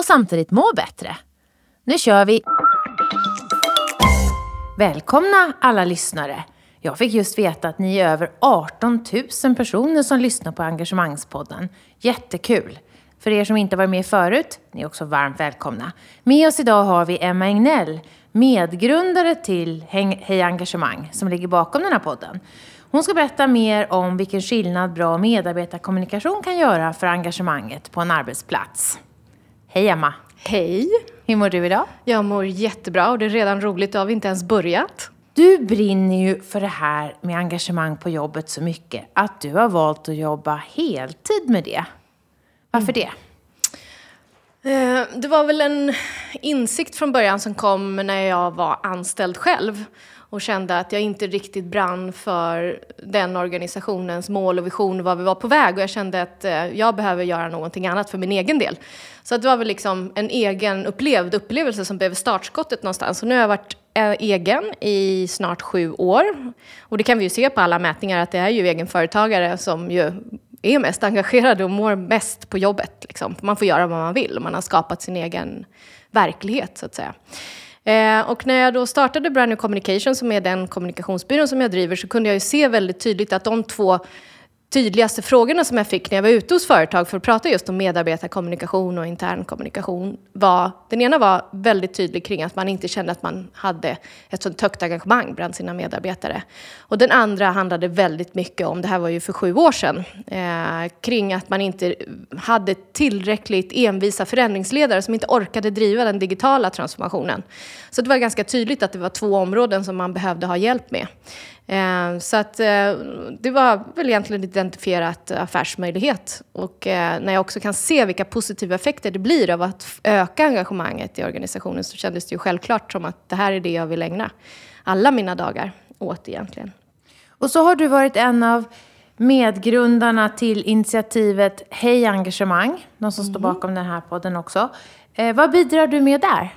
och samtidigt må bättre. Nu kör vi! Välkomna alla lyssnare! Jag fick just veta att ni är över 18 000 personer som lyssnar på Engagemangspodden. Jättekul! För er som inte varit med förut, ni är också varmt välkomna. Med oss idag har vi Emma Egnell, medgrundare till Hej Engagemang, som ligger bakom den här podden. Hon ska berätta mer om vilken skillnad bra medarbetarkommunikation kan göra för engagemanget på en arbetsplats. Hej Emma! Hej! Hur mår du idag? Jag mår jättebra och det är redan roligt, då har vi inte ens börjat. Du brinner ju för det här med engagemang på jobbet så mycket att du har valt att jobba heltid med det. Varför det? Eh, det var väl en insikt från början som kom när jag var anställd själv och kände att jag inte riktigt brann för den organisationens mål och vision, var vi var på väg. Och jag kände att eh, jag behöver göra någonting annat för min egen del. Så det var väl liksom en egen upplevd upplevelse som blev startskottet någonstans. Och nu har jag varit eh, egen i snart sju år. Och det kan vi ju se på alla mätningar att det är ju egenföretagare som ju är mest engagerade och mår mest på jobbet. Liksom. Man får göra vad man vill och man har skapat sin egen verklighet så att säga. Eh, och när jag då startade Brand New Communication som är den kommunikationsbyrån som jag driver så kunde jag ju se väldigt tydligt att de två tydligaste frågorna som jag fick när jag var ute hos företag för att prata just om medarbetarkommunikation och intern kommunikation var, den ena var väldigt tydlig kring att man inte kände att man hade ett sånt högt engagemang bland sina medarbetare. Och den andra handlade väldigt mycket om, det här var ju för sju år sedan, eh, kring att man inte hade tillräckligt envisa förändringsledare som inte orkade driva den digitala transformationen. Så det var ganska tydligt att det var två områden som man behövde ha hjälp med. Eh, så att eh, det var väl egentligen identifierat affärsmöjlighet. Och eh, när jag också kan se vilka positiva effekter det blir av att öka engagemanget i organisationen så kändes det ju självklart som att det här är det jag vill ägna alla mina dagar åt egentligen. Och så har du varit en av medgrundarna till initiativet Hej Engagemang, de som mm. står bakom den här podden också. vad bidrar du med där?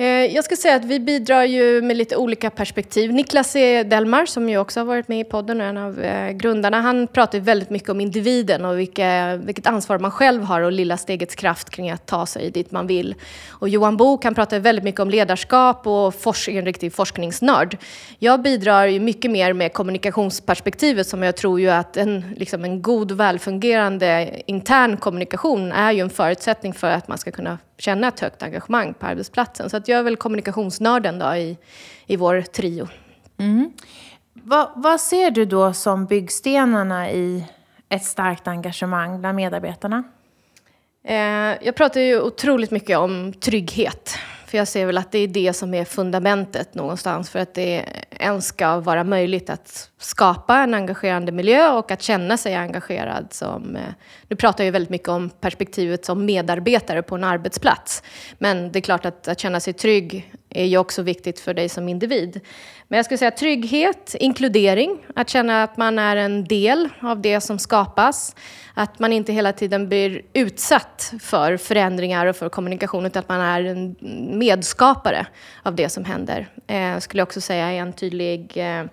Eh, jag ska säga att vi bidrar ju med lite olika perspektiv. Niklas. E. Delmar, som ju också har varit med i podden och en av eh, grundarna, han pratar väldigt mycket om individen och vilka, vilket ansvar man själv har och lilla stegets kraft kring att ta sig dit man vill. Och Johan Bok, han pratar väldigt mycket om ledarskap och är en riktig forskningsnörd. Jag bidrar ju mycket mer med kommunikationsperspektivet som jag tror ju att en, liksom en god välfungerande intern kommunikation är ju en förutsättning för att man ska kunna känna ett högt engagemang på arbetsplatsen. Så att jag är väl kommunikationsnörden då i, i vår trio. Mm. Vad, vad ser du då som byggstenarna i ett starkt engagemang bland medarbetarna? Eh, jag pratar ju otroligt mycket om trygghet. För jag ser väl att det är det som är fundamentet någonstans för att det ens ska vara möjligt att skapa en engagerande miljö och att känna sig engagerad som... Eh, nu pratar jag väldigt mycket om perspektivet som medarbetare på en arbetsplats. Men det är klart att, att känna sig trygg är ju också viktigt för dig som individ. Men jag skulle säga trygghet, inkludering, att känna att man är en del av det som skapas. Att man inte hela tiden blir utsatt för förändringar och för kommunikation, utan att man är en medskapare av det som händer. Eh, skulle jag också säga är en tydlig eh,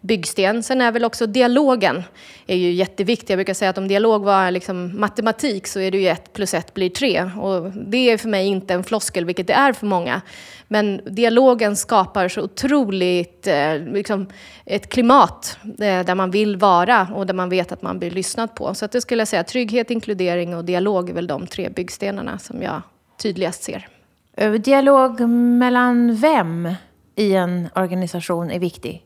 byggsten. Sen är väl också dialogen är ju jätteviktig. Jag brukar säga att om dialog var liksom matematik så är det ju ett plus ett blir tre. Och det är för mig inte en floskel, vilket det är för många. Men dialogen skapar så otroligt eh, liksom ett klimat eh, där man vill vara och där man vet att man blir lyssnad på. Så att det skulle jag säga, trygghet, inkludering och dialog är väl de tre byggstenarna som jag tydligast ser. Eh, dialog mellan vem i en organisation är viktig?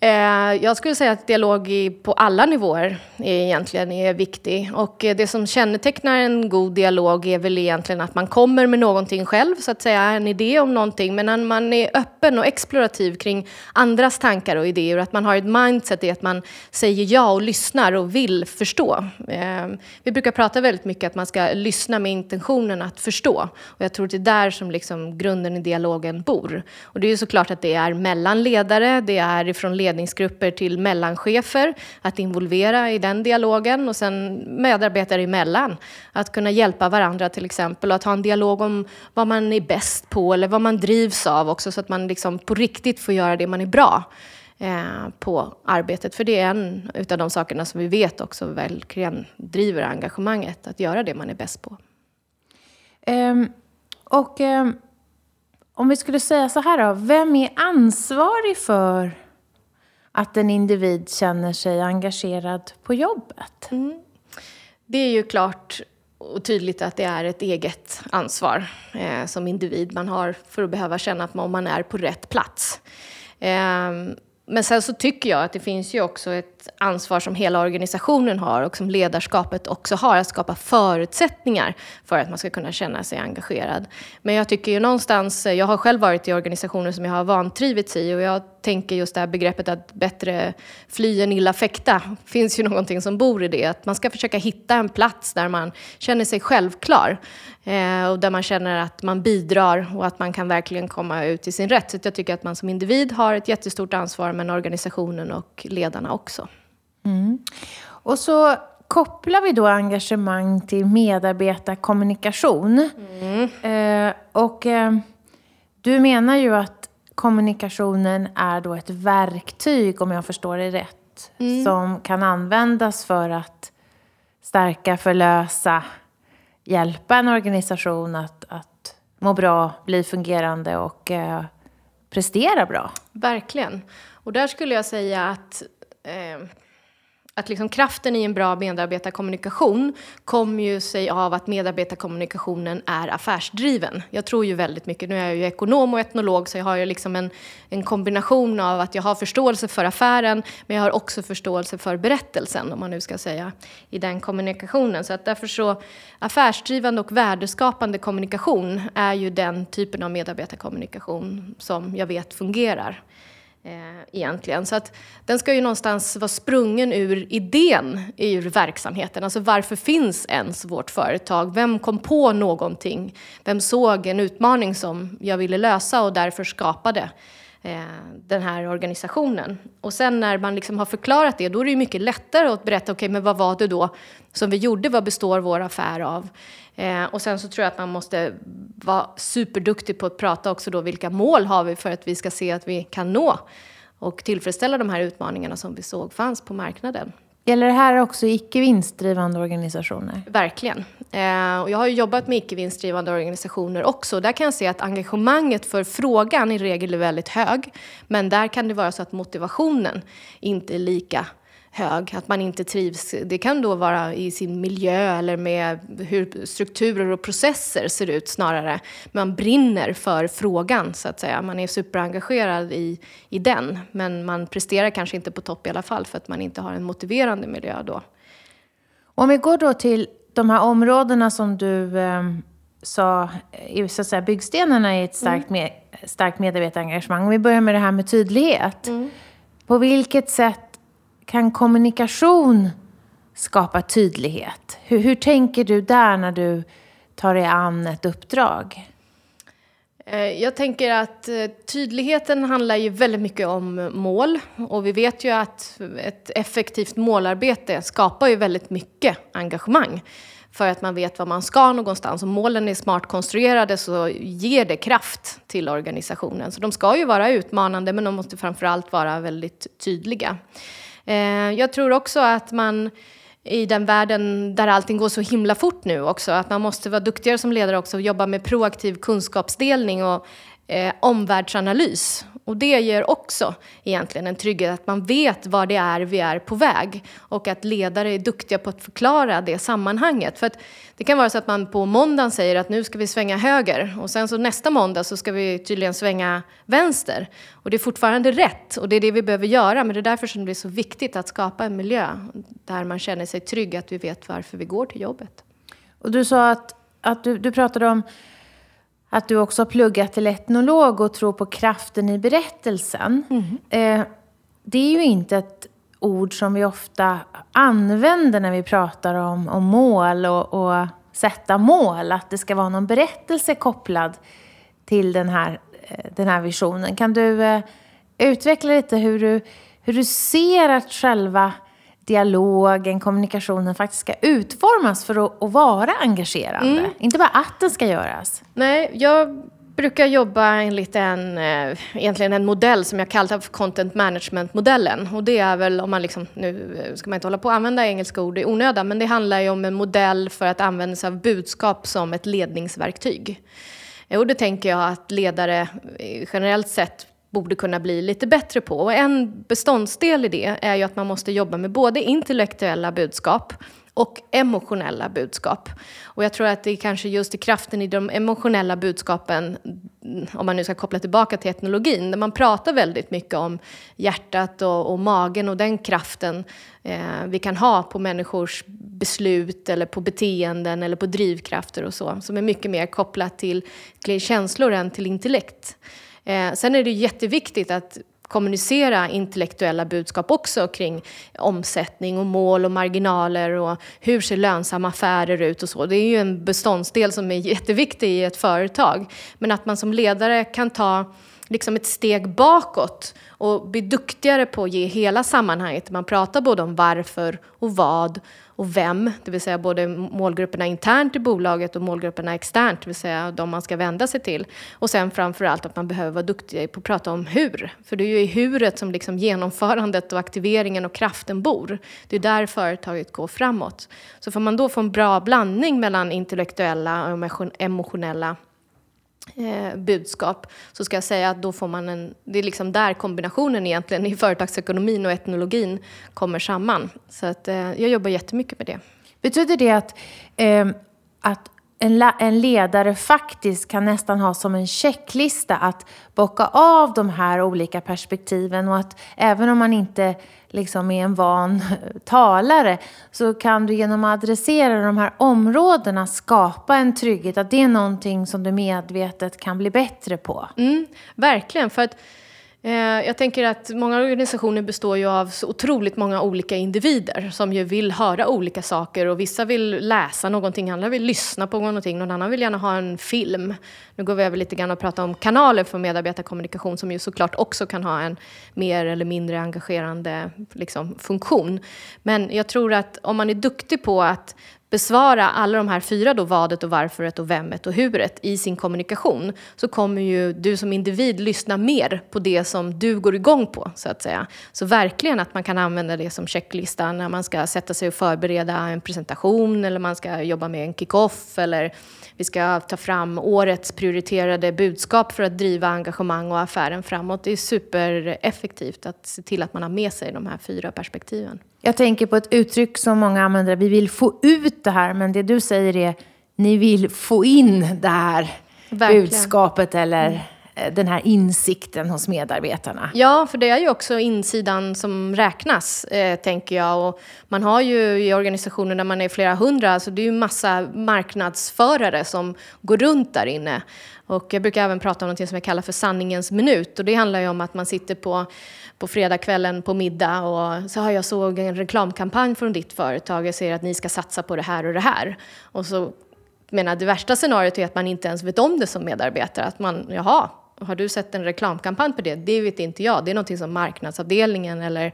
Eh, jag skulle säga att dialog på alla nivåer är egentligen är viktig. Och eh, det som kännetecknar en god dialog är väl egentligen att man kommer med någonting själv, så att säga, en idé om någonting. Men att man är öppen och explorativ kring andras tankar och idéer. Att man har ett mindset i att man säger ja och lyssnar och vill förstå. Eh, vi brukar prata väldigt mycket att man ska lyssna med intentionen att förstå. Och jag tror att det är där som liksom grunden i dialogen bor. Och det är ju såklart att det är mellan ledare, det är ifrån ledare ledningsgrupper till mellanchefer, att involvera i den dialogen och sen medarbetare emellan. Att kunna hjälpa varandra till exempel och att ha en dialog om vad man är bäst på eller vad man drivs av också så att man liksom på riktigt får göra det man är bra eh, på arbetet. För det är en av de sakerna som vi vet också verkligen driver engagemanget, att göra det man är bäst på. Um, och um, om vi skulle säga så här då, vem är ansvarig för att en individ känner sig engagerad på jobbet? Mm. Det är ju klart och tydligt att det är ett eget ansvar eh, som individ man har för att behöva känna att man är på rätt plats. Eh, men sen så tycker jag att det finns ju också ett ansvar som hela organisationen har och som ledarskapet också har, att skapa förutsättningar för att man ska kunna känna sig engagerad. Men jag tycker ju någonstans, eh, jag har själv varit i organisationer som jag har vantrivits i och jag tänker just det här begreppet att bättre fly än illa fäkta, finns ju någonting som bor i det. Att man ska försöka hitta en plats där man känner sig självklar eh, och där man känner att man bidrar och att man kan verkligen komma ut i sin rätt. Så jag tycker att man som individ har ett jättestort ansvar, men organisationen och ledarna också. Mm. Och så kopplar vi då engagemang till medarbetarkommunikation. Mm. Eh, och eh, du menar ju att kommunikationen är då ett verktyg, om jag förstår det rätt, mm. som kan användas för att stärka, förlösa, hjälpa en organisation att, att må bra, bli fungerande och eh, prestera bra. Verkligen. Och där skulle jag säga att eh, att liksom kraften i en bra medarbetarkommunikation kommer ju sig av att medarbetarkommunikationen är affärsdriven. Jag tror ju väldigt mycket, nu är jag ju ekonom och etnolog så jag har ju liksom en, en kombination av att jag har förståelse för affären men jag har också förståelse för berättelsen om man nu ska säga i den kommunikationen. Så att därför så affärsdrivande och värdeskapande kommunikation är ju den typen av medarbetarkommunikation som jag vet fungerar eh, egentligen. Så att den ska ju någonstans vara sprungen ur idén ur verksamheten. Alltså varför finns ens vårt företag? Vem kom på någonting? Vem såg en utmaning som jag ville lösa och därför skapade Eh, den här organisationen? Och sen när man liksom har förklarat det, då är det ju mycket lättare att berätta, okej, okay, men vad var det då som vi gjorde? Vad består vår affär av? Eh, och sen så tror jag att man måste vara superduktig på att prata också då vilka mål har vi för att vi ska se att vi kan nå och tillfredsställa de här utmaningarna som vi såg fanns på marknaden. Gäller det här också icke vinstdrivande organisationer? Verkligen. Eh, och jag har ju jobbat med icke vinstdrivande organisationer också. Där kan jag se att engagemanget för frågan i regel är väldigt hög. Men där kan det vara så att motivationen inte är lika hög, att man inte trivs. Det kan då vara i sin miljö eller med hur strukturer och processer ser ut snarare. Man brinner för frågan så att säga. Man är superengagerad i, i den. Men man presterar kanske inte på topp i alla fall för att man inte har en motiverande miljö då. Om vi går då till de här områdena som du eh, sa, så att säga, byggstenarna i ett starkt, mm. med, starkt medarbetarengagemang. Om vi börjar med det här med tydlighet. Mm. På vilket sätt kan kommunikation skapa tydlighet? Hur, hur tänker du där när du tar dig an ett uppdrag? Eh, jag tänker att eh, tydligheten handlar ju väldigt mycket om mål. Och vi vet ju att ett effektivt målarbete skapar ju väldigt mycket engagemang. För att man vet var man ska någonstans. Om målen är smart konstruerade så ger det kraft till organisationen. Så de ska ju vara utmanande men de måste framförallt vara väldigt tydliga. Eh, jag tror också att man i den världen där allting går så himla fort nu också, att man måste vara duktigare som ledare också och jobba med proaktiv kunskapsdelning och eh, omvärldsanalys. Och det ger också egentligen en trygghet att man vet var det är vi är på väg och att ledare är duktiga på att förklara det sammanhanget. För att det kan vara så att man på måndagen säger att nu ska vi svänga höger och sen så nästa måndag så ska vi tydligen svänga vänster. Och det är fortfarande rätt och det är det vi behöver göra men det är därför som det är så viktigt att skapa en miljö där man känner sig trygg, att vi vet varför vi går till jobbet. Och du sa att, att du, du pratade om att du också har pluggat till etnolog och tror på kraften i berättelsen. Mm. Eh, det är ju inte ett ord som vi ofta använder när vi pratar om, om mål och, och sätta mål. Att det ska vara någon berättelse kopplad till den här, eh, den här visionen. Kan du eh, utveckla lite hur du, hur du ser att själva dialogen, kommunikationen faktiskt ska utformas för att, att vara engagerande. Mm. Inte bara att den ska göras. Nej, jag brukar jobba enligt en, eh, egentligen en modell som jag kallar för content management-modellen. Och det är väl, om man liksom, nu ska man inte hålla på att använda engelska ord i onödan, men det handlar ju om en modell för att använda sig av budskap som ett ledningsverktyg. Och det tänker jag att ledare eh, generellt sett borde kunna bli lite bättre på. Och en beståndsdel i det är ju att man måste jobba med både intellektuella budskap och emotionella budskap. Och jag tror att det är kanske just i kraften i de emotionella budskapen, om man nu ska koppla tillbaka till etnologin, där man pratar väldigt mycket om hjärtat och, och magen och den kraften eh, vi kan ha på människors beslut eller på beteenden eller på drivkrafter och så, som är mycket mer kopplat till, till känslor än till intellekt. Eh, sen är det jätteviktigt att kommunicera intellektuella budskap också kring omsättning och mål och marginaler och hur ser lönsamma affärer ut och så. Det är ju en beståndsdel som är jätteviktig i ett företag. Men att man som ledare kan ta liksom ett steg bakåt och bli duktigare på att ge hela sammanhanget. Man pratar både om varför och vad och vem, det vill säga både målgrupperna internt i bolaget och målgrupperna externt, det vill säga de man ska vända sig till. Och sen framför allt att man behöver vara duktig på att prata om hur. För det är ju i huret som liksom genomförandet och aktiveringen och kraften bor. Det är där företaget går framåt. Så får man då få en bra blandning mellan intellektuella och emotionella eh, budskap så ska jag säga att då får man en, det är liksom där kombinationen egentligen i företagsekonomin och etnologin kommer samman. Så att, eh, jag jobbar jättemycket med det. Betyder det att, eh, att en, en ledare faktiskt kan nästan ha som en checklista att bocka av de här olika perspektiven och att även om man inte liksom är en van talare så kan du genom att adressera de här områdena skapa en trygghet. Att det är någonting som du medvetet kan bli bättre på. Mm, verkligen. för att Eh, jag tänker att många organisationer består ju av så otroligt många olika individer som ju vill höra olika saker och vissa vill läsa någonting, andra vill lyssna på någonting, någon annan vill gärna ha en film. Nu går vi över lite grann och pratar om kanaler för medarbetarkommunikation som ju såklart också kan ha en mer eller mindre engagerande liksom, funktion. Men jag tror att om man är duktig på att besvara alla de här fyra då, vadet och varföret och vemet och huret i sin kommunikation så kommer ju du som individ lyssna mer på det som du går igång på så att säga. Så verkligen att man kan använda det som checklista när man ska sätta sig och förbereda en presentation eller man ska jobba med en kick-off eller vi ska ta fram årets prioriterade budskap för att driva engagemang och affären framåt. Det är supereffektivt att se till att man har med sig de här fyra perspektiven. Jag tänker på ett uttryck som många använder, vi vill få ut det här, men det du säger är ni vill få in det här Verkligen. budskapet eller. Eh, den här insikten hos medarbetarna. Ja, för det är ju också insidan som räknas, eh, tänker jag. Och man har ju i organisationer där man är flera hundra, alltså det är ju massa marknadsförare som går runt där inne. Och jag brukar även prata om något som jag kallar för sanningens minut. Och det handlar ju om att man sitter på på fredagskvällen på middag och så har jag såg en reklamkampanj från ditt företag. Jag säger att ni ska satsa på det här och det här. Och så menar det värsta scenariot är att man inte ens vet om det som medarbetare. Att man, jaha, har du sett en reklamkampanj på det? Det vet inte jag. Det är någonting som marknadsavdelningen eller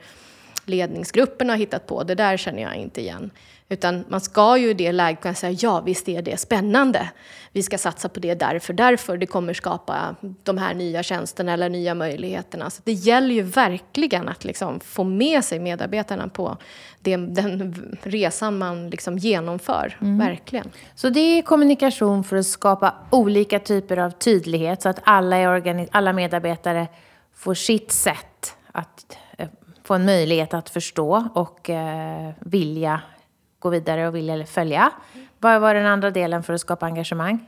ledningsgruppen har hittat på, det där känner jag inte igen. Utan man ska ju i det läget kunna säga ja, visst är det spännande. Vi ska satsa på det därför, därför. Det kommer skapa de här nya tjänsterna eller nya möjligheterna. Så det gäller ju verkligen att liksom få med sig medarbetarna på det, den resan man liksom genomför. Mm. Verkligen. Så det är kommunikation för att skapa olika typer av tydlighet så att alla, alla medarbetare får sitt sätt att eh, få en möjlighet att förstå och eh, vilja gå vidare och vilja följa. Vad var den andra delen för att skapa engagemang?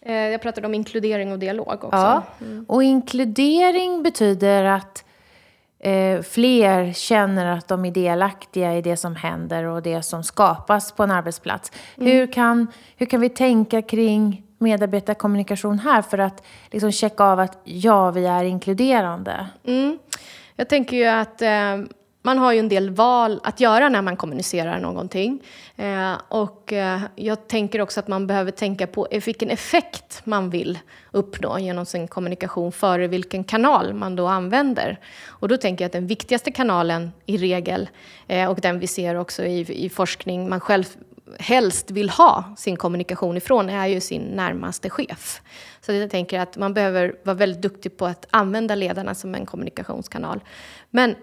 Eh, jag pratade om inkludering och dialog också. Ja, mm. och inkludering betyder att eh, fler känner att de är delaktiga i det som händer och det som skapas på en arbetsplats. Mm. Hur, kan, hur kan vi tänka kring medarbetarkommunikation här för att liksom checka av att ja, vi är inkluderande? Mm. Jag tänker ju att eh, man har ju en del val att göra när man kommunicerar någonting. Eh, och eh, jag tänker också att man behöver tänka på e-, vilken effekt man vill uppnå genom sin kommunikation före vilken kanal man då använder. Och då tänker jag att den viktigaste kanalen i regel, eh, och den vi ser också i, i forskning, man själv helst vill ha sin kommunikation ifrån är ju sin närmaste chef. Så jag tänker att man behöver vara väldigt duktig på att använda ledarna som en kommunikationskanal. Men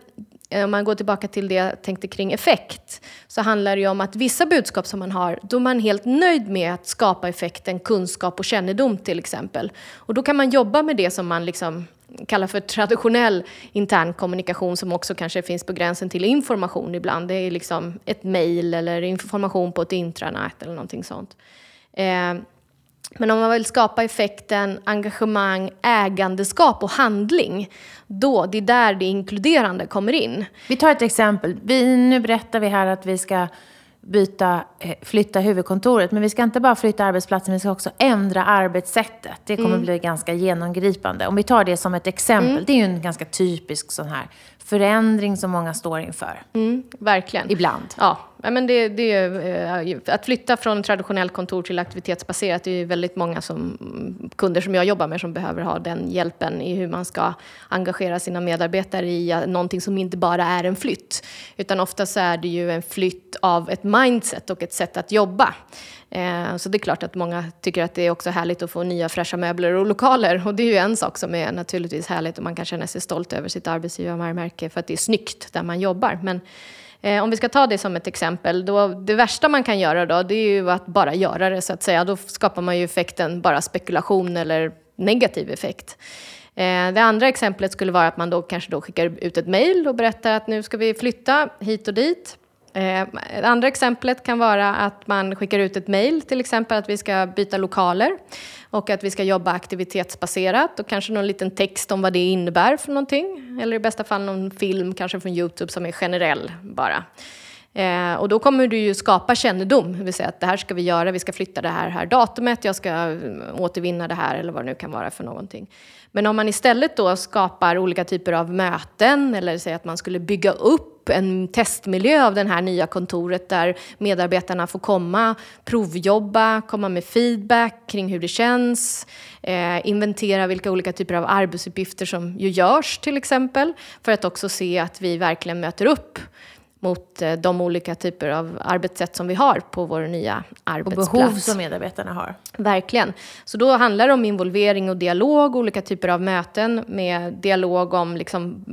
Eh, om man går tillbaka till det jag tänkte kring effekt, så handlar det ju om att vissa budskap som man har, då är man helt nöjd med att skapa effekten kunskap och kännedom till exempel. Och då kan man jobba med det som man liksom kallar för traditionell intern kommunikation som också kanske finns på gränsen till information ibland. Det är liksom ett mejl eller information på ett intranät eller någonting sånt. Eh, men om man vill skapa effekten engagemang, ägandeskap och handling, då, det är där det inkluderande kommer in. Vi tar ett exempel. Vi, nu berättar vi här att vi ska byta, eh, flytta huvudkontoret. Men vi ska inte bara flytta arbetsplatsen, vi ska också ändra arbetssättet. Det kommer mm. bli ganska genomgripande. Om vi tar det som ett exempel, mm. det är ju en ganska typisk sån här förändring som många står inför. Mm, verkligen. Ibland. Ja, men det, det är, eh, att flytta från traditionellt kontor till aktivitetsbaserat, det är väldigt många som, kunder som jag jobbar med som behöver ha den hjälpen i hur man ska engagera sina medarbetare i någonting som inte bara är en flytt. Utan oftast är det ju en flytt av ett mindset och ett sätt att jobba. Eh, så det är klart att många tycker att det är också härligt att få nya fräscha möbler och lokaler. Och det är ju en sak som är naturligtvis härligt och man kan känna sig stolt över sitt arbetsgivarmärke för att det är snyggt där man jobbar. Men eh, om vi ska ta det som ett exempel, då, det värsta man kan göra då, det är ju att bara göra det så att säga. Då skapar man ju effekten bara spekulation eller negativ effekt. Eh, det andra exemplet skulle vara att man då kanske då skickar ut ett mejl och berättar att nu ska vi flytta hit och dit. Eh, det andra exemplet kan vara att man skickar ut ett mejl, till exempel att vi ska byta lokaler och att vi ska jobba aktivitetsbaserat och kanske någon liten text om vad det innebär för någonting. Eller i bästa fall någon film, kanske från Youtube, som är generell bara. Eh, och då kommer du ju skapa kännedom, det vill säga att det här ska vi göra, vi ska flytta det här, här datumet, jag ska mm, återvinna det här eller vad det nu kan vara för någonting. Men om man istället då skapar olika typer av möten eller säger att man skulle bygga upp en testmiljö av det här nya kontoret där medarbetarna får komma, provjobba, komma med feedback kring hur det känns, eh, inventera vilka olika typer av arbetsuppgifter som ju görs till exempel, för att också se att vi verkligen möter upp mot eh, de olika typer av arbetssätt som vi har på vår nya arbetsplats. Och behov som medarbetarna har. Verkligen. Så då handlar det om involvering och dialog, olika typer av möten med dialog om liksom,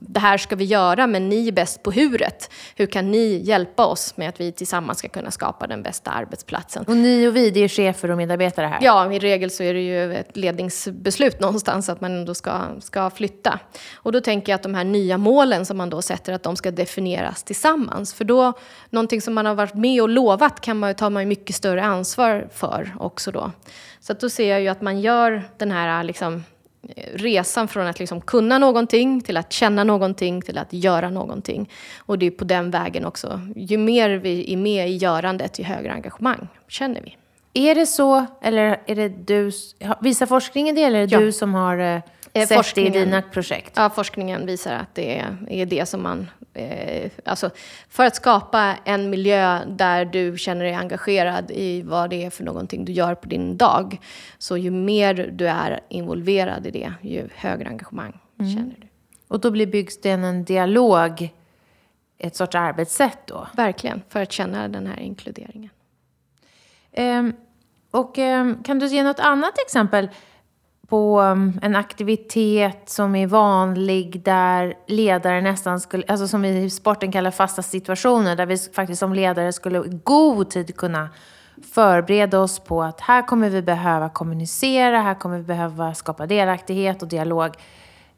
det här ska vi göra, men ni är bäst på huret. Hur kan ni hjälpa oss med att vi tillsammans ska kunna skapa den bästa arbetsplatsen? Och ni och vi, det är chefer och medarbetare här? Ja, i regel så är det ju ett ledningsbeslut någonstans att man ändå ska, ska flytta. Och då tänker jag att de här nya målen som man då sätter, att de ska definieras till tillsammans. För då, någonting som man har varit med och lovat kan man, tar man ju mycket större ansvar för också då. Så att då ser jag ju att man gör den här liksom, resan från att liksom kunna någonting till att känna någonting till att göra någonting. Och det är på den vägen också. Ju mer vi är med i görandet, ju högre engagemang känner vi. Är det så, eller är det du, visar forskningen det, eller är det ja. du som har eh, eh sett i dina projekt? Ja, forskningen visar att det är det som man eh, alltså för att skapa en miljö där du känner dig engagerad i vad det är för någonting du gör på din dag. Så ju mer du är involverad i det, ju högre engagemang mm. känner du. Och då blir byggstenen dialog ett sorts arbetssätt då. Verkligen, för att känna den här inkluderingen. Um, och um, kan du ge något annat exempel på um, en aktivitet som är vanlig där ledare nästan skulle, alltså som vi i sporten kallar fasta situationer, där vi faktiskt som ledare skulle i god tid kunna förbereda oss på att här kommer vi behöva kommunicera, här kommer vi behöva skapa delaktighet och dialog.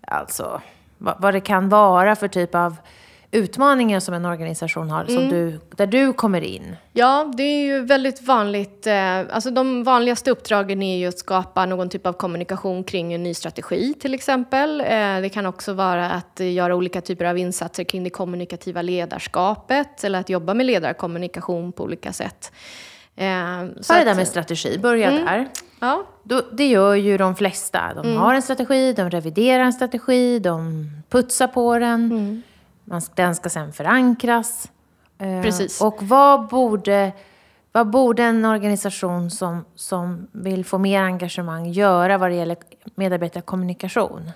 Alltså vad, vad det kan vara för typ av utmaningar som en organisation har, mm. som du, där du kommer in? Ja, det är ju väldigt vanligt. Eh, alltså de vanligaste uppdragen är ju att skapa någon typ av kommunikation kring en ny strategi till exempel. Eh, det kan också vara att göra olika typer av insatser kring det kommunikativa ledarskapet eller att jobba med ledarkommunikation på olika sätt. Eh, så det där med strategi, börja mm. där. Ja. Då, det gör ju de flesta. De mm. har en strategi, de reviderar en strategi, de putsar på den. Mm. Man, den ska sen förankras. Eh, Precis. Och vad borde, vad borde en organisation som, som vill få mer engagemang göra vad det gäller medarbetarkommunikation?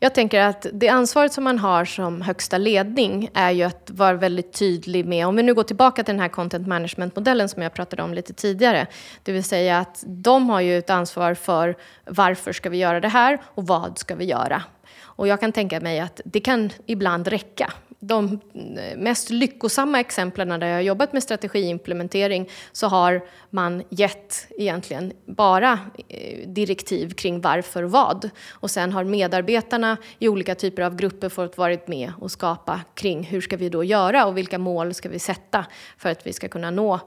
Jag tänker att det ansvaret som man har som högsta ledning är ju att vara väldigt tydlig med, om vi nu går tillbaka till den här content management-modellen som jag pratade om lite tidigare, det vill säga att de har ju ett ansvar för varför ska vi göra det här och vad ska vi göra? Och jag kan tänka mig att det kan ibland räcka de eh, mest lyckosamma exemplen där jag har jobbat med strategiimplementering så har man gett egentligen bara eh, direktiv kring varför och vad. Och sen har medarbetarna i olika typer av grupper fått varit med och skapa kring hur ska vi då göra och vilka mål ska vi sätta för att vi ska kunna nå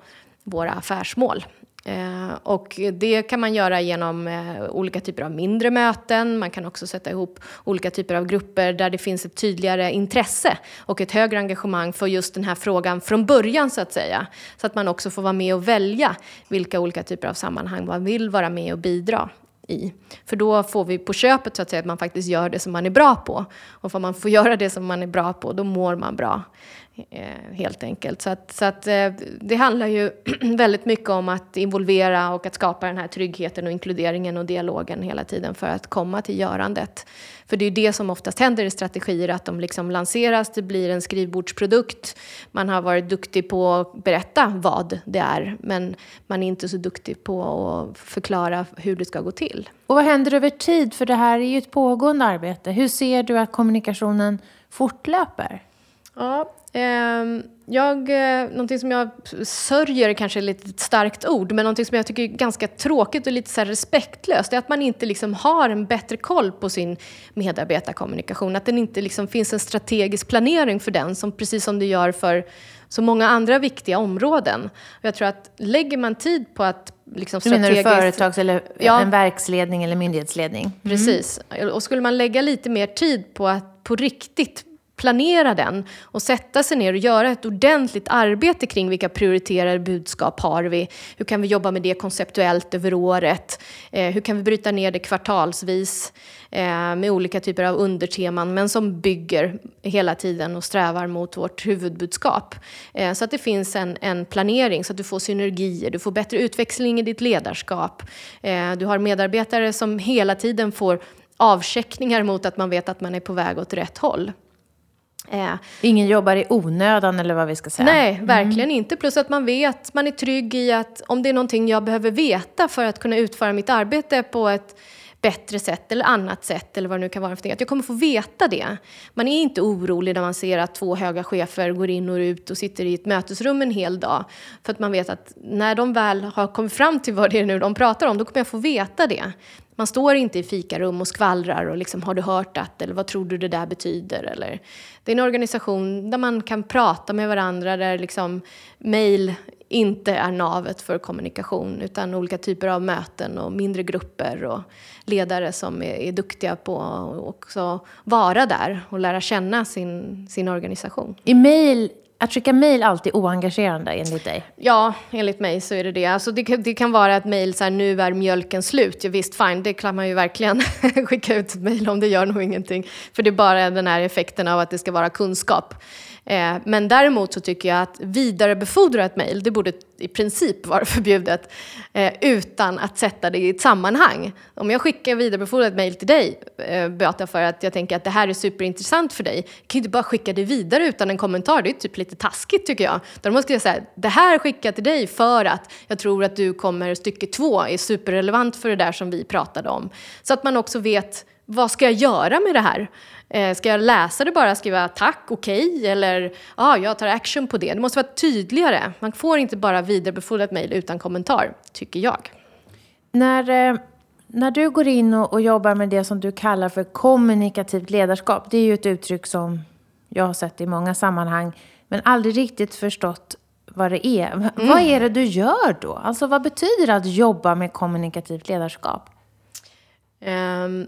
våra affärsmål. Eh, och det kan man göra genom eh, olika typer av mindre möten. Man kan också sätta ihop olika typer av grupper där det finns ett tydligare intresse och ett högre engagemang för just den här frågan från början så att säga. Så att man också får vara med och välja vilka olika typer av sammanhang man vill vara med och bidra i. För då får vi på köpet så att säga att man faktiskt gör det som man är bra på. Och får man får göra det som man är bra på, då mår man bra. Eh, helt enkelt. Så, att, så att, eh, det handlar ju väldigt mycket om att involvera och att skapa den här tryggheten och inkluderingen och dialogen hela tiden för att komma till görandet. För det är det som oftast händer i strategier, att de liksom lanseras, det blir en skrivbordsprodukt. Man har varit duktig på att berätta vad det är, men man är inte så duktig på att förklara hur det ska gå till. Och vad händer över tid? För det här är ju ett pågående arbete. Hur ser du att kommunikationen fortlöper? Ja, jag, eh, någonting som jag sörjer kanske är lite ett starkt ord, men någonting som jag tycker är ganska tråkigt och lite så respektlöst, är att man inte liksom har en bättre koll på sin medarbetarkommunikation. Att det inte liksom finns en strategisk planering för den, som, precis som det gör för så många andra viktiga områden. Jag tror att lägger man tid på att liksom. Du menar du företags eller ja. en verksledning eller myndighetsledning? Mm. Precis. Och skulle man lägga lite mer tid på att på riktigt planera den och sätta sig ner och göra ett ordentligt arbete kring vilka prioriterade budskap har vi? Hur kan vi jobba med det konceptuellt över året? Eh, hur kan vi bryta ner det kvartalsvis eh, med olika typer av underteman men som bygger hela tiden och strävar mot vårt huvudbudskap. Eh, så att det finns en, en planering så att du får synergier, du får bättre utväxling i ditt ledarskap. Eh, du har medarbetare som hela tiden får avcheckningar mot att man vet att man är på väg åt rätt håll. Eh, Ingen jobbar i onödan eller vad vi ska säga. Nej, mm. verkligen mm. inte. Plus att man vet, man är trygg i att om det är någonting jag behöver veta för att kunna utföra mitt arbete på ett bättre sätt eller annat sätt eller vad det nu kan vara för att jag kommer få veta det. Man är inte orolig när man ser att två höga chefer går in och ut och sitter i ett mötesrum en hel dag. För att man vet att när de väl har kommit fram till vad det är nu de pratar om, då kommer jag få veta det. Man står inte i fikarum och skvallrar och liksom, har du hört att eller vad tror du det där betyder? Eller, det är en organisation där man kan prata med varandra, där liksom mail inte är navet för kommunikation utan olika typer av möten och mindre grupper och ledare som är, är duktiga på att också vara där och lära känna sin, sin organisation. I mail att skicka mejl alltid oengagerande enligt dig? Ja, enligt mig så är det det. Alltså det, det kan vara ett mejl så här, nu är mjölken slut. Ja, visst, fine, det kan man ju verkligen skicka ut ett mejl om, det gör nog ingenting. För det är bara den här effekten av att det ska vara kunskap. Eh, men däremot så tycker jag att vidarebefordra ett mejl, det borde i princip vara förbjudet eh, utan att sätta det i ett sammanhang. Om jag skickar vidarebefordrat mejl till dig, eh, Beata, för att jag tänker att det här är superintressant för dig, jag kan inte bara skicka det vidare utan en kommentar. Det är typ lite taskigt tycker jag. Då måste jag säga, det här skickar jag till dig för att jag tror att du kommer, stycke två är superrelevant för det där som vi pratade om. Så att man också vet, vad ska jag göra med det här? Eh, ska jag läsa det bara, skriva tack, okej, okay, eller ja, ah, jag tar action på det. Det måste vara tydligare. Man får inte bara vidarebefordra ett mejl utan kommentar, tycker jag. När, eh, när du går in och, och, jobbar med det som du kallar för kommunikativt ledarskap, det är ju ett uttryck som jag har sett i många sammanhang, men aldrig riktigt förstått vad det är. Mm. Vad är det du gör då? Alltså vad betyder det att jobba med kommunikativt ledarskap? Um,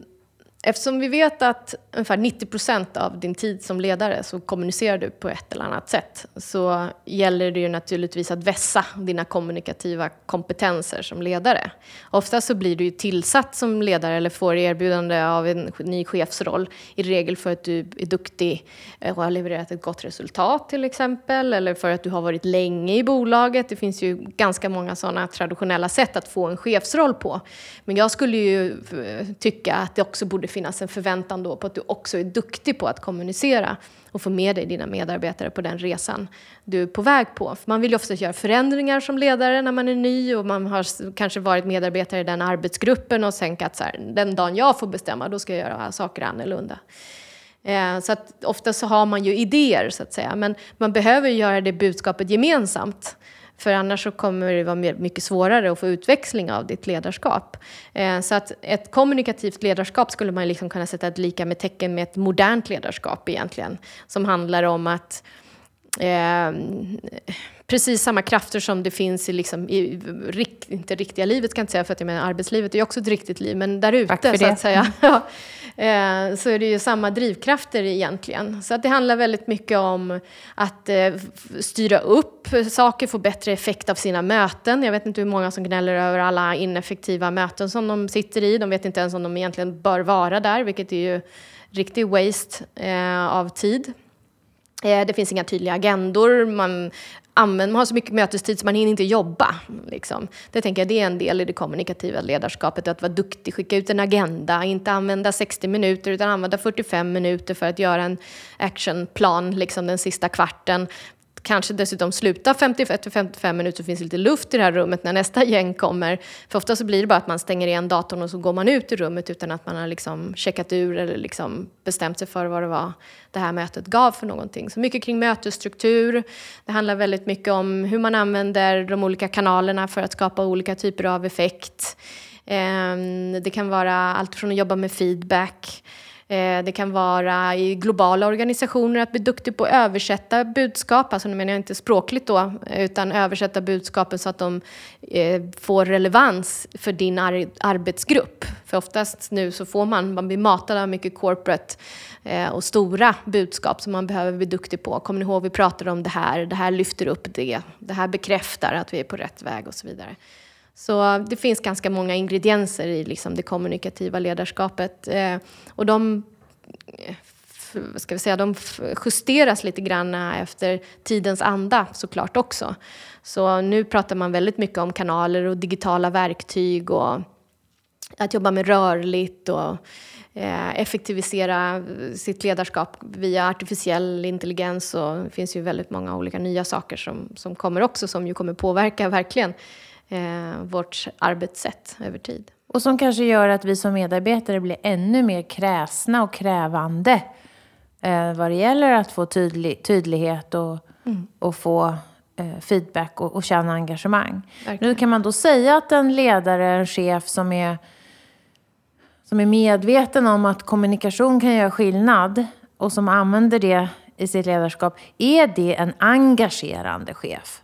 Eftersom vi vet att ungefär 90 procent av din tid som ledare så kommunicerar du på ett eller annat sätt så gäller det ju naturligtvis att vässa dina kommunikativa kompetenser som ledare. Ofta så blir du ju tillsatt som ledare eller får erbjudande av en ny chefsroll i regel för att du är duktig eh, och har levererat ett gott resultat till exempel eller för att du har varit länge i bolaget. Det finns ju ganska många sådana traditionella sätt att få en chefsroll på. Men jag skulle ju eh, tycka att det också borde finnas en förväntan då på att du också är duktig på att kommunicera och få med dig dina medarbetare på den resan du är på väg på. För man vill ju ofta göra förändringar som ledare när man är ny och man har kanske varit medarbetare i den arbetsgruppen och tänkt att så här, den dagen jag får bestämma då ska jag göra saker annorlunda. Eh, så att ofta så har man ju idéer så att säga men man behöver göra det budskapet gemensamt. För annars så kommer det vara mycket svårare att få utväxling av ditt ledarskap. Eh, så att ett kommunikativt ledarskap skulle man liksom kunna sätta ett lika med tecken med ett modernt ledarskap egentligen. Som handlar om att eh, precis samma krafter som det finns i, liksom, i inte riktiga livet, kan jag inte säga, för att jag menar arbetslivet är ju också ett riktigt liv, men där ute så att säga. Eh, så är det ju samma drivkrafter egentligen. Så att det handlar väldigt mycket om att eh, styra upp saker, få bättre effekt av sina möten. Jag vet inte hur många som gnäller över alla ineffektiva möten som de sitter i. De vet inte ens om de egentligen bör vara där, vilket är ju riktig waste eh, av tid. Eh, det finns inga tydliga agendor, man, använder, man har så mycket mötestid så man hinner inte jobba. Liksom. Det tänker jag det är en del i det kommunikativa ledarskapet, att vara duktig, skicka ut en agenda, inte använda 60 minuter utan använda 45 minuter för att göra en actionplan liksom den sista kvarten kanske dessutom sluta 55 minuter så finns det lite luft i det här rummet när nästa gäng kommer. För ofta så blir det bara att man stänger igen datorn och så går man ut i rummet utan att man har liksom checkat ur eller liksom bestämt sig för vad det var det här mötet gav för någonting. Så mycket kring mötesstruktur. Det handlar väldigt mycket om hur man använder de olika kanalerna för att skapa olika typer av effekt. Ehm, det kan vara allt från att jobba med feedback Eh, det kan vara i globala organisationer att bli duktig på att översätta budskap, alltså nu menar jag inte språkligt då, utan översätta budskapen så att de eh, får relevans för din ar arbetsgrupp. För oftast nu så får man, man blir matad av mycket corporate eh, och stora budskap som man behöver bli duktig på. Kommer ni ihåg, vi pratade om det här, det här lyfter upp det, det här bekräftar att vi är på rätt väg och så vidare. Så det finns ganska många ingredienser i liksom det kommunikativa ledarskapet. Eh, och de, eh, ska vi säga, de justeras lite grann efter tidens anda såklart också. Så nu pratar man väldigt mycket om kanaler och digitala verktyg och att jobba med rörligt och eh, effektivisera sitt ledarskap via artificiell intelligens. Och det finns ju väldigt många olika nya saker som, som kommer också som ju kommer påverka verkligen eh, vårt arbetssätt över tid. Och som kanske gör att vi som medarbetare blir ännu mer kräsna och krävande eh, vad det gäller att få tydlig, tydlighet och, mm. och få eh, feedback och, och känna engagemang. Verkligen. Nu kan man då säga att en ledare, en chef som är, som är medveten om att kommunikation kan göra skillnad och som använder det i sitt ledarskap, är det en engagerande chef?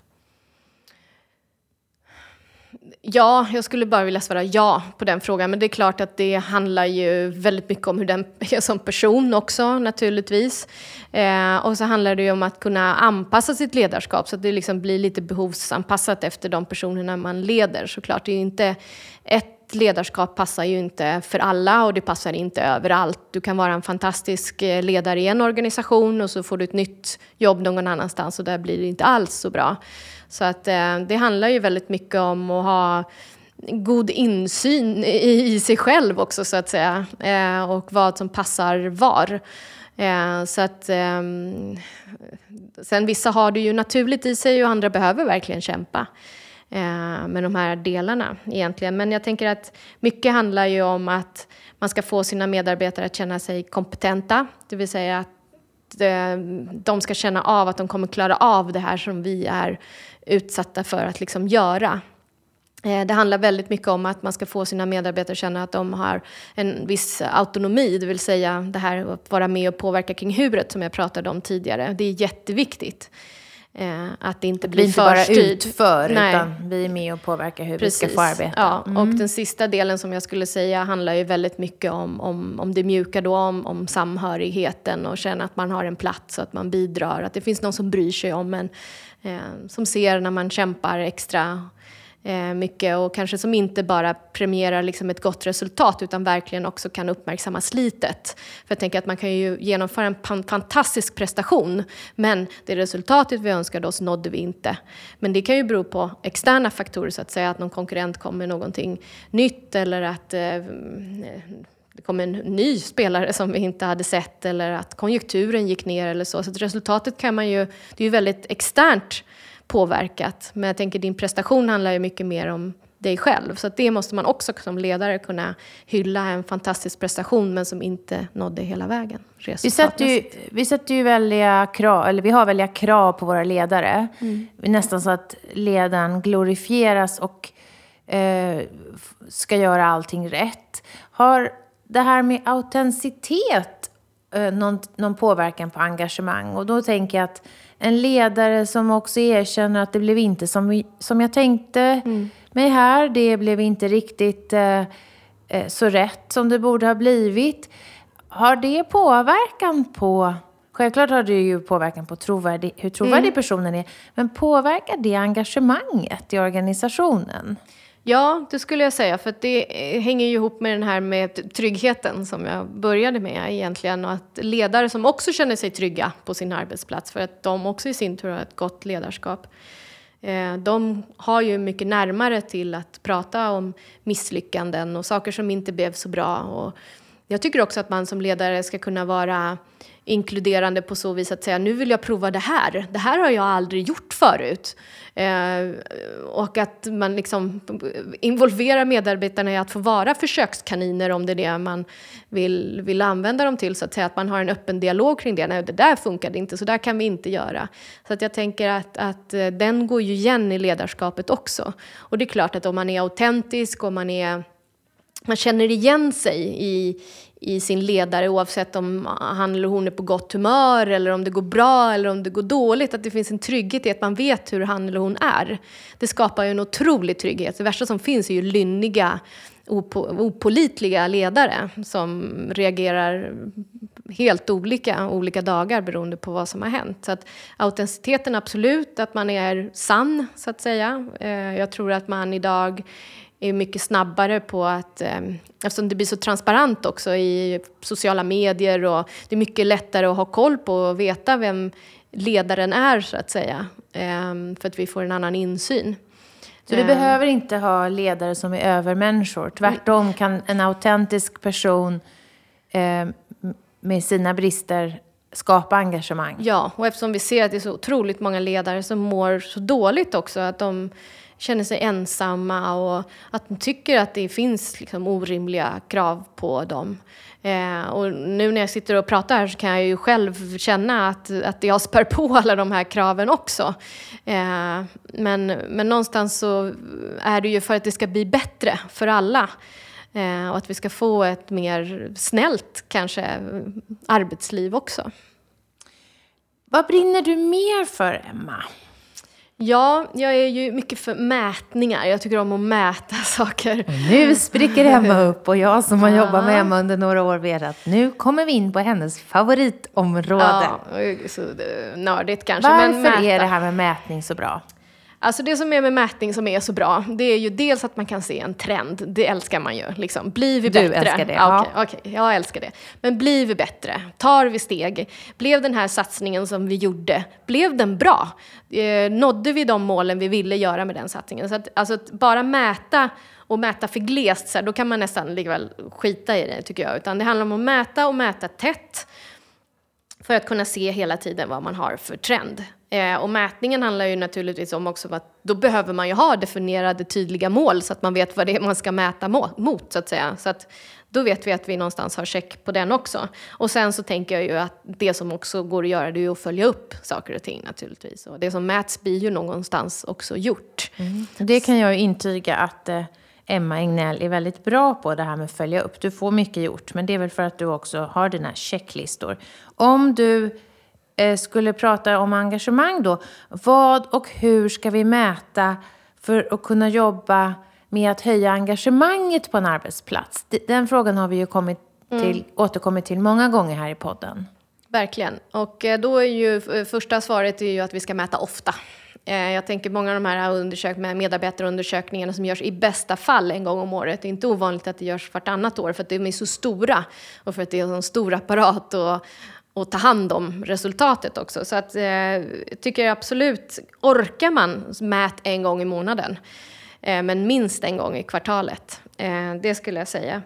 Ja, jag skulle bara vilja svara ja på den frågan. Men det är klart att det handlar ju väldigt mycket om hur den är som person också naturligtvis. Eh, och så handlar det ju om att kunna anpassa sitt ledarskap så att det liksom blir lite behovsanpassat efter de personerna man leder såklart. Det är ju inte ett ett ledarskap passar ju inte för alla och det passar inte överallt. Du kan vara en fantastisk eh, ledare i en organisation och så får du ett nytt jobb någon annanstans och där blir det inte alls så bra. Så att eh, det handlar ju väldigt mycket om att ha god insyn i, sig själv också så att säga eh, och vad som passar var. Eh, så att ehm, sen vissa har det ju naturligt i sig och andra behöver verkligen kämpa Eh, med de här delarna egentligen. Men jag tänker att mycket handlar ju om att man ska få sina medarbetare att känna sig kompetenta, det vill säga att eh, de ska känna av att de kommer klara av det här som vi är utsatta för att liksom göra. Eh, det handlar väldigt mycket om att man ska få sina medarbetare att känna att de har en viss autonomi, det vill säga det här att vara med och påverka kring huret som jag pratade om tidigare. Det är jätteviktigt. Eh, att det inte blir för styrt. Vi inte bara utför, Nej. utan vi är med och påverkar hur Precis. vi ska få arbeta. Ja, mm. och den sista delen som jag skulle säga handlar ju väldigt mycket om, om, om det mjuka då, om, om samhörigheten och känna att man har en plats och att man bidrar, att det finns någon som bryr sig om en, eh, som ser när man kämpar extra Eh, mycket och kanske som inte bara premierar liksom ett gott resultat utan verkligen också kan uppmärksamma slitet. För jag tänker att man kan ju genomföra en fantastisk prestation men det resultatet vi önskade oss nådde vi inte. Men det kan ju bero på externa faktorer så att säga, att någon konkurrent kommer med någonting nytt eller att eh, eh det kom en ny spelare som vi inte hade sett eller att konjunkturen gick ner eller så. Så resultatet kan man ju, det är ju väldigt externt påverkat. Men jag tänker din prestation handlar ju mycket mer om dig själv. Så det måste man också som ledare kunna hylla en fantastisk prestation men som inte nådde hela vägen. Vi sätter, ju, vi sätter ju väldiga krav, eller vi har väldiga krav på våra ledare. Mm. Nästan så att ledaren glorifieras och eh, ska göra allting rätt. Har det här med autenticitet eh, någon, någon påverkan på engagemang? Och då tänker jag att en ledare som också erkänner att det blev inte som, som jag tänkte mm. mig här. Det blev inte riktigt eh, eh, så rätt som det borde ha blivit. Har det påverkan på Självklart har det ju påverkan på trovärdig, hur trovärdig mm. personen är. Men påverkar det engagemanget i organisationen? Ja, det skulle jag säga. För det eh, hänger ju ihop med den här med tryggheten som jag började med egentligen. Och att ledare som också känner sig trygga på sin arbetsplats för att de också i sin tur har ett gott ledarskap. Eh, de har ju mycket närmare till att prata om misslyckanden och saker som inte blev så bra. Och jag tycker också att man som ledare ska kunna vara inkluderande på så vis att säga nu vill jag prova det här. Det här har jag aldrig gjort förut. Eh, och att man liksom involverar medarbetarna i att få vara försökskaniner om det är det man vill, vill använda dem till. Så att säga att man har en öppen dialog kring det. Nej, det där funkade inte, så där kan vi inte göra. Så att jag tänker att, att eh, den går ju igen i ledarskapet också. Och det är klart att om man är autentisk och man är man känner igen sig i, i sin ledare oavsett om han eller hon är på gott humör eller om det går bra eller om det går dåligt. Att det finns en trygghet i att man vet hur han eller hon är. Det skapar ju en otrolig trygghet. Det värsta som finns är ju lynniga, opo opolitliga ledare som reagerar helt olika olika dagar beroende på vad som har hänt. Så att autenticiteten absolut, att man är sann så att säga. Eh, jag tror att man idag är mycket snabbare på att, eh, eftersom det blir så transparent också i sociala medier och det är mycket lättare att ha koll på och veta vem ledaren är så att säga. Eh, för att vi får en annan insyn. Så eh. behöver inte ha ledare som är övermänniskor. Tvärtom kan en autentisk person eh, med sina brister skapa engagemang. Ja, och eftersom vi ser att det är så otroligt många ledare som mår så dåligt också, att de känner sig ensamma och att de tycker att det finns liksom orimliga krav på dem. Eh, och nu när jag sitter och pratar här så kan jag ju själv känna att, att jag spär på alla de här kraven också. Eh, men, men någonstans så är det ju för att det ska bli bättre för alla. Eh, och att vi ska få ett mer snällt, kanske, eh, arbetsliv också. Vad brinner du mer för, Emma? Ja, jag är ju mycket för mätningar. Jag tycker om att mäta saker. Och nu spricker Emma upp och jag som har ja. jobbat med Emma under några år vet att nu kommer vi in på hennes favoritområde. Ja, så nördigt kanske. Varför men är det här med mätning så bra? Alltså det som är med mätning som är så bra, det är ju dels att man kan se en trend. Det älskar man ju. Liksom. Blir vi du bättre? älskar det? Ja, okej, okej, jag älskar det. Men blir vi bättre? Tar vi steg? Blev den här satsningen som vi gjorde, blev den bra? Eh, nådde vi de målen vi ville göra med den satsningen? Så att, alltså, att bara mäta och mäta för glest, så här, då kan man nästan likväl skita i det tycker jag. Utan det handlar om att mäta och mäta tätt för att kunna se hela tiden vad man har för trend. Eh, och mätningen handlar ju naturligtvis om också att då behöver man ju ha definierade tydliga mål så att man vet vad det är man ska mäta mot så att säga. Så att då vet vi att vi någonstans har check på den också. Och sen så tänker jag ju att det som också går att göra det är ju att följa upp saker och ting naturligtvis. Och det som mäts blir ju någonstans också gjort. Mm. Det kan jag ju intyga att eh, Emma Egnell är väldigt bra på det här med att följa upp. Du får mycket gjort, men det är väl för att du också har dina checklistor. Om du eh, skulle prata om engagemang då, vad och hur ska vi mäta för att kunna jobba med att höja engagemanget på en arbetsplats? Den frågan har vi ju kommit till, mm. återkommit till många gånger här i podden. Verkligen. Och eh, då är ju första svaret är ju att vi ska mäta ofta. Eh, jag tänker många av de här undersök medarbetarundersökningarna som görs i bästa fall en gång om året. Det är inte ovanligt att det görs vartannat år för att de är så stora och för att det är en sån stor apparat och, och ta hand om resultatet också. Så att, eh, tycker jag absolut, orkar man mät en gång i månaden. Eh, men minst en gång i kvartalet. Eh, det skulle jag säga.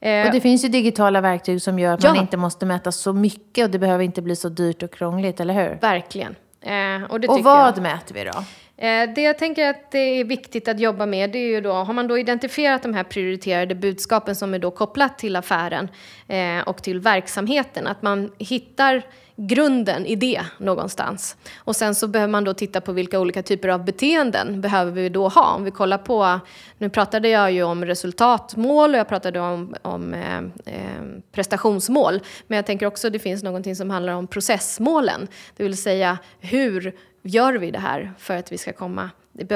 Eh, och det finns ju digitala verktyg som gör att ja. man inte måste mäta så mycket och det behöver inte bli så dyrt och krångligt, eller hur? Verkligen. Eh, och, och vad jag. mäter vi då? Eh, det jag tänker att det är viktigt att jobba med, det är ju då, har man då identifierat de här prioriterade budskapen som är då kopplat till affären eh, och till verksamheten, att man hittar grunden i det någonstans. Och sen så behöver man då titta på vilka olika typer av beteenden behöver vi då ha. Om vi kollar på, nu pratade jag ju om resultatmål och jag pratade om, om eh, eh prestationsmål. Men jag tänker också att det finns någonting som handlar om processmålen. Det vill säga hur gör vi det här för att vi ska komma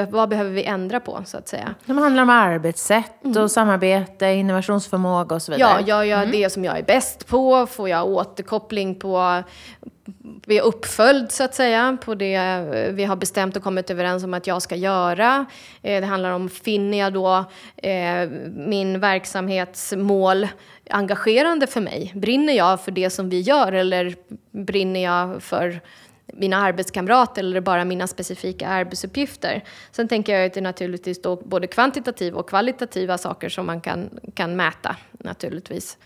vad behöver vi ändra på så att säga? Det handlar om arbetssätt och mm. samarbete, innovationsförmåga och så vidare. Ja, jag gör mm. det som jag är bäst på. Får jag återkoppling på, vi är uppföljd så att säga på det vi har bestämt och kommit överens om att jag ska göra. Eh, det handlar om, finner jag då eh, min verksamhetsmål engagerande för mig? Brinner jag för det som vi gör eller brinner jag för mina arbetskamrater eller bara mina specifika arbetsuppgifter. Sen tänker jag att det är naturligtvis då både kvantitativa och kvalitativa saker som man kan, kan mäta naturligtvis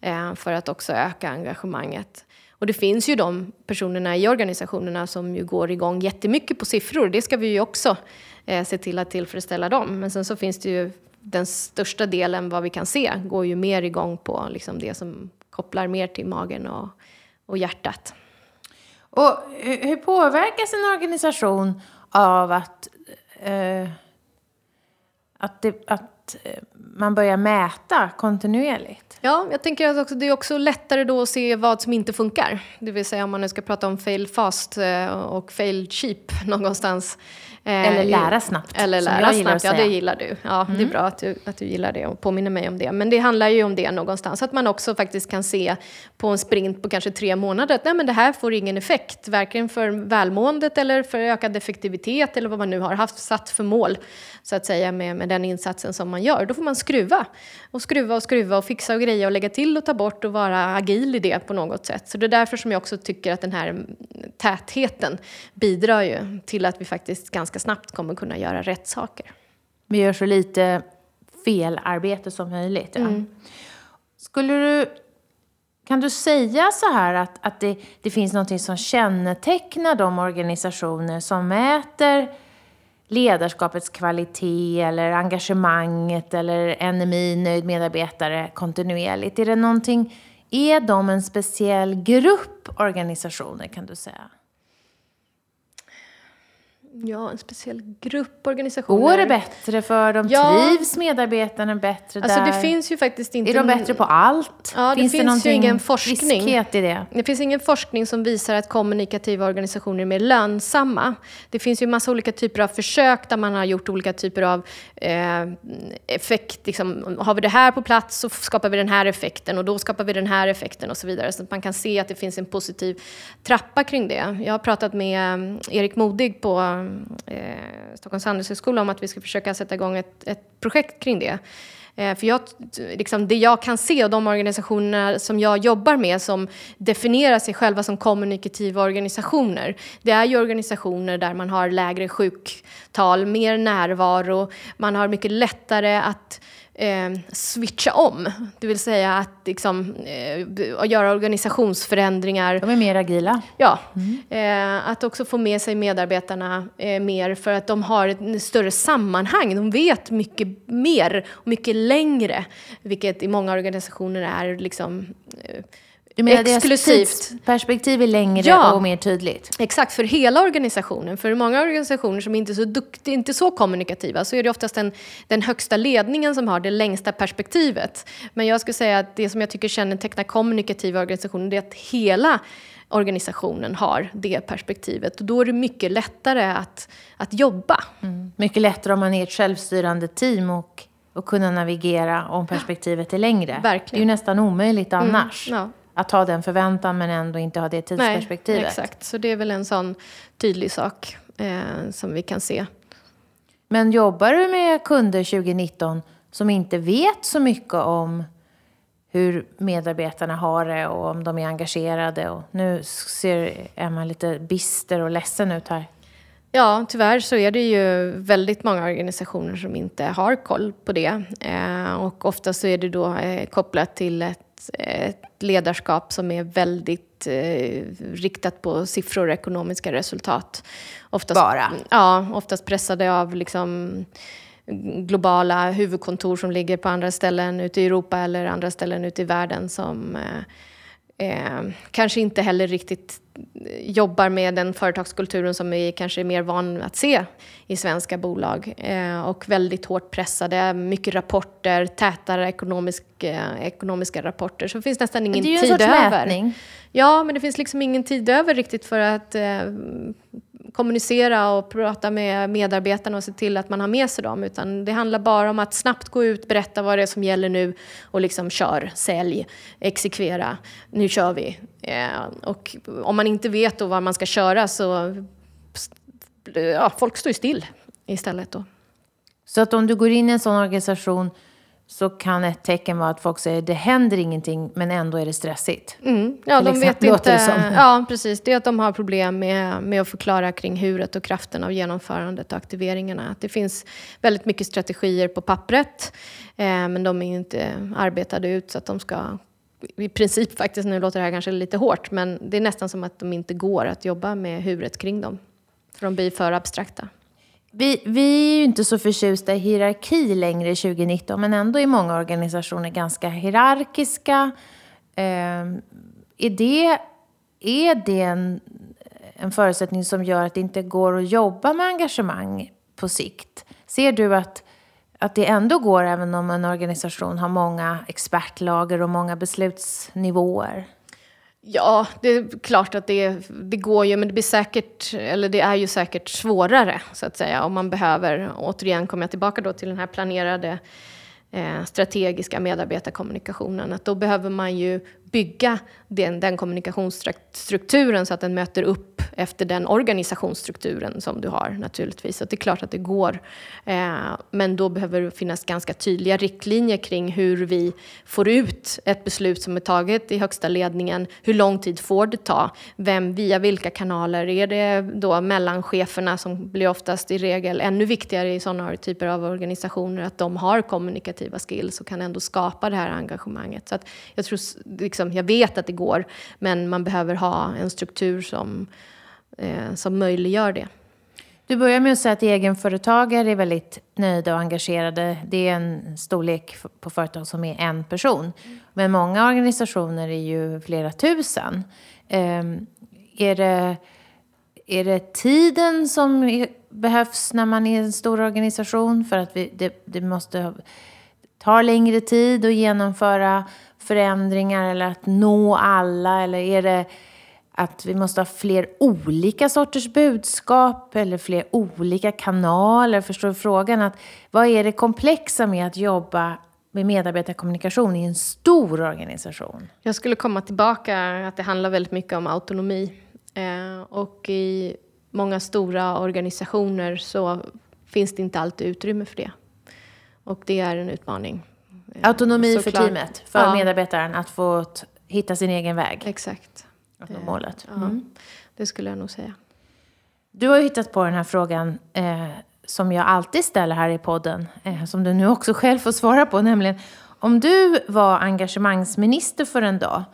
eh, för att också öka engagemanget. Och det finns ju de personerna i organisationerna som ju går igång jättemycket på siffror. Det ska vi ju också eh, se till att tillfredsställa dem. Men sen så finns det ju den största delen vad vi kan se går ju mer igång på liksom det som kopplar mer till magen och, och hjärtat. Och hur påverkas en organisation av att, eh, att, det, att eh, man börjar mäta kontinuerligt? Ja, jag tänker att också, det är också lättare då att se vad som inte funkar. Det vill säga om man nu ska prata om fail fast eh, och fail cheap någonstans. Eh, eller lära snabbt. Eller lära snabbt, ja det gillar du. Ja, mm. Det är mm. bra att du, att du gillar det och påminner mig om det. Men det handlar ju om det någonstans. Att man också faktiskt kan se på en sprint på kanske tre månader att nej, men det här får ingen effekt. Varken för välmåendet eller för ökad effektivitet eller vad man nu har haft satt för mål. Så att säga med, med den insatsen som man gör. Då får man skruva. Och skruva och skruva och fixa och greja och lägga till och ta bort och vara agil i det på något sätt. Så det är därför som jag också tycker att den här tätheten bidrar ju till att vi faktiskt ganska snabbt kommer kunna göra rätt saker. Vi gör så lite felarbete som möjligt. Ja. Mm. Skulle du, kan du säga så här att, att det, det finns något som kännetecknar de organisationer som mäter ledarskapets kvalitet eller engagemanget eller NMI, nöjd medarbetare, kontinuerligt? Är det någonting, är de en speciell grupp organisationer kan du säga? Ja, en speciell grupp organisationer. Går det bättre för dem? Ja. Trivs medarbetarna bättre alltså, där? Det finns ju faktiskt inte... Är de bättre på allt? Ja, det finns, det finns ju ingen forskning. i det? Det finns ingen forskning som visar att kommunikativa organisationer är mer lönsamma. Det finns ju massa olika typer av försök där man har gjort olika typer av eh, effekt. Liksom, har vi det här på plats så skapar vi den här effekten och då skapar vi den här effekten och så vidare. Så att man kan se att det finns en positiv trappa kring det. Jag har pratat med eh, Erik Modig på eh, Stockholms handelshögskola om att vi ska försöka sätta igång ett, ett projekt kring det. Eh, för jag, liksom, det jag kan se och de organisationer som jag jobbar med som definierar sig själva som kommunikativa organisationer, det är ju organisationer där man har lägre sjuktal, mer närvaro, man har mycket lättare att eh, switcha om. Det vill säga att liksom, eh, göra organisationsförändringar. De är mer agila. Ja. Mm. Eh, att också få med sig medarbetarna eh, mer för att de har ett större sammanhang. De vet mycket mer och mycket längre. Vilket i många organisationer är liksom eh, du menar exklusivt. perspektiv är längre ja, och mer tydligt? Exakt, för hela organisationen. För många organisationer som inte är så duktiga, inte så kommunikativa, så är det oftast den, den högsta ledningen som har det längsta perspektivet. Men jag skulle säga att det som jag tycker kännetecknar kommunikativa organisationer, det är att hela organisationen har det perspektivet. Och då är det mycket lättare att, att jobba. Mm. Mycket lättare om man är ett självstyrande team och, och kunna navigera om perspektivet är längre. Verkligen. Det är ju nästan omöjligt mm, annars. Mm, ja att ha den förväntan men ändå inte ha det tidsperspektivet. Nej, exakt. Så det är väl en sån tydlig sak eh, som vi kan se. Men jobbar du med kunder 2019 som inte vet så mycket om hur medarbetarna har det och om de är engagerade? Och nu ser Emma lite bister och ledsen ut här. Ja, tyvärr så är det ju väldigt många organisationer som inte har koll på det. Eh, och ofta så är det då eh, kopplat till ett ett, ledarskap som är väldigt eh, riktat på siffror och ekonomiska resultat. Oftast, Bara? Ja, oftast pressade av liksom, globala huvudkontor som ligger på andra ställen ute i Europa eller andra ställen ute i världen som eh, eh, kanske inte heller riktigt jobbar med den företagskulturen som vi kanske är mer van att se i svenska bolag. Eh, och väldigt hårt pressade, mycket rapporter, tätare ekonomisk, eh, ekonomiska rapporter. Så det finns nästan ingen tid över. Det är ju en sorts mätning. Ja, men det finns liksom ingen tid över riktigt för att eh, kommunicera och prata med medarbetarna och se till att man har med sig dem. Utan det handlar bara om att snabbt gå ut, berätta vad det är som gäller nu och liksom kör, sälj, exekvera. Nu kör vi. Eh, och om man inte vet då vad man ska köra så ja, folk står ju still istället då. Så att om du går in i en sån organisation så kan ett tecken vara att folk säger det händer ingenting men ändå är det stressigt. Mm. Ja, de vet inte. Ja, precis. Det är att de har problem med, med att förklara kring huret och kraften av genomförandet och aktiveringarna. Att det finns väldigt mycket strategier på pappret eh, men de är inte arbetade ut så att de ska i princip faktiskt, nu låter det här kanske lite hårt, men det är nästan som att de inte går att jobba med huret kring dem. För de blir för abstrakta. Vi, vi är ju inte så förtjusta i hierarki längre 2019, men ändå är många organisationer ganska hierarkiska. Eh, är det, är det en, en förutsättning som gör att det inte går att jobba med engagemang på sikt? Ser du att, att det ändå går även om en organisation har många expertlager och många beslutsnivåer? Ja, det är klart att det, det går ju, men det blir säkert, eller det är ju säkert svårare så att säga om man behöver, återigen kommer jag tillbaka då till den här planerade eh, strategiska medarbetarkommunikationen, att då behöver man ju bygga den, den kommunikationsstrukturen så att den möter upp efter den organisationsstrukturen som du har naturligtvis. Så det är klart att det går. Eh, men då behöver det finnas ganska tydliga riktlinjer kring hur vi får ut ett beslut som är taget i högsta ledningen. Hur lång tid får det ta? Vem, via vilka kanaler? Är det då mellancheferna som blir oftast i regel ännu viktigare i sådana typer av organisationer att de har kommunikativa skills och kan ändå skapa det här engagemanget. Så att jag tror liksom, jag vet att det går, men man behöver ha en struktur som, eh, som möjliggör det. Du börjar med att säga att egenföretagare är väldigt nöjda och engagerade. Det är en storlek på företag som är en person. Men många organisationer är ju flera tusen. Eh, är, det, är det tiden som är, behövs när man är en stor organisation? För att vi, det, det måste ta längre tid att genomföra förändringar eller att nå alla? Eller är det att vi måste ha fler olika sorters budskap eller fler olika kanaler? Förstår du frågan? Att, vad är det komplexa med att jobba med medarbetarkommunikation i en stor organisation? Jag skulle komma tillbaka att det handlar väldigt mycket om autonomi. Eh, och i många stora organisationer så finns det inte alltid utrymme för det. Och det är en utmaning. Autonomi för teamet, för ja. medarbetaren att få hitta sin egen väg. Exakt. Att nå målet. Mm. Ja, det skulle jag nog säga. Du har ju hittat på den här frågan eh, som jag alltid ställer här i podden, eh, som du nu också själv får svara på, nämligen om du var engagemangsminister för en dag,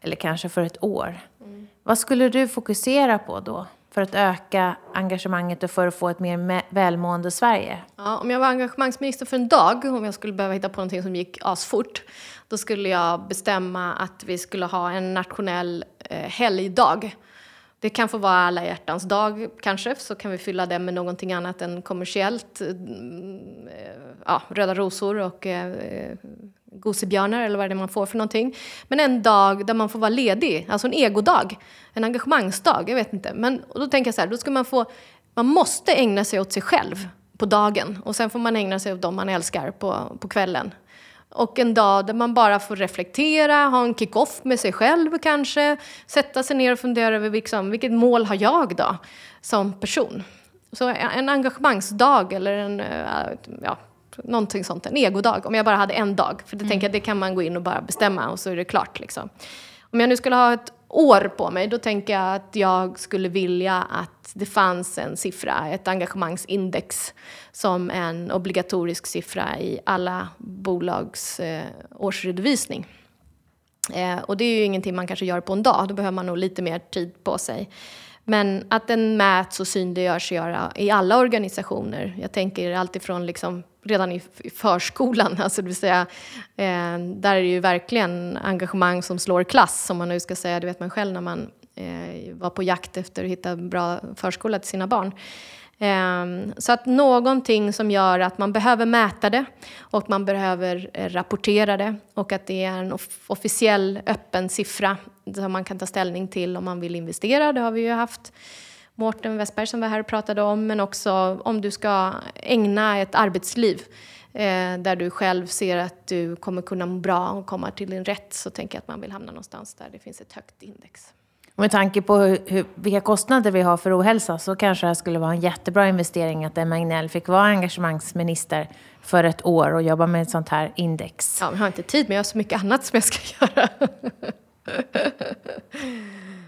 eller kanske för ett år, mm. vad skulle du fokusera på då? För att öka engagemanget och för att få ett mer välmående Sverige? Ja, om jag var engagemangsminister för en dag, om jag skulle behöva hitta på någonting som gick asfort, då skulle jag bestämma att vi skulle ha en nationell eh, helgdag det kan få vara alla hjärtans dag kanske, så kan vi fylla det med någonting annat än kommersiellt. Mm, eh, ja, röda rosor och eh, gosebjörnar eller vad det är man får för någonting. Men en dag där man får vara ledig, alltså en egodag, en engagemangsdag, jag vet inte. Men då tänker jag så här, då ska man få, man måste ägna sig åt sig själv på dagen och sen får man ägna sig åt dem man älskar på, på kvällen. Och en dag där man bara får reflektera, ha en kick-off med sig själv kanske. Sätta sig ner och fundera över liksom, vilket mål har jag då som person? Så en engagemangsdag eller en, eh, ja, någonting sånt, en egodag. Om jag bara hade en dag. För det mm. tänker jag, det kan man gå in och bara bestämma och så är det klart. Liksom. Om jag nu skulle ha ett år på mig, då tänker jag att jag skulle vilja att det fanns en siffra, ett engagemangsindex, som en obligatorisk siffra i alla bolags eh, årsredovisning. Eh, och det är ju ingenting man kanske gör på en dag, då behöver man nog lite mer tid på sig. Men att den mäts och synliggörs i alla organisationer. Jag tänker alltifrån liksom redan i förskolan, alltså det vill säga eh, där är det ju verkligen engagemang som slår klass, om man nu ska säga, det vet man själv när man eh, var på jakt efter att hitta bra förskola till sina barn. Ehm, så att någonting som gör att man behöver mäta det och man behöver eh, rapportera det och att det är en officiell öppen siffra som man kan ta ställning till om man vill investera, det har vi ju haft Mårten Westberg som var här och pratade om, men också om du ska ägna ett arbetsliv eh, där du själv ser att du kommer kunna må bra och komma till din rätt så tänker jag att man vill hamna någonstans där det finns ett högt index. Med tanke på hur, hur, vilka kostnader vi har för ohälsa så kanske det skulle vara en jättebra investering att Emma Ignell fick vara engagemangsminister för ett år och jobba med ett sånt här index. Ja, jag har inte tid men jag har så mycket annat som jag ska göra.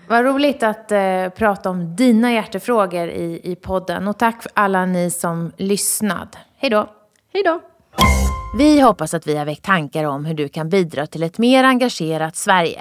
Vad roligt att eh, prata om dina hjärtefrågor i, i podden. Och tack för alla ni som lyssnad. Hej då! Hej då! Vi hoppas att vi har väckt tankar om hur du kan bidra till ett mer engagerat Sverige.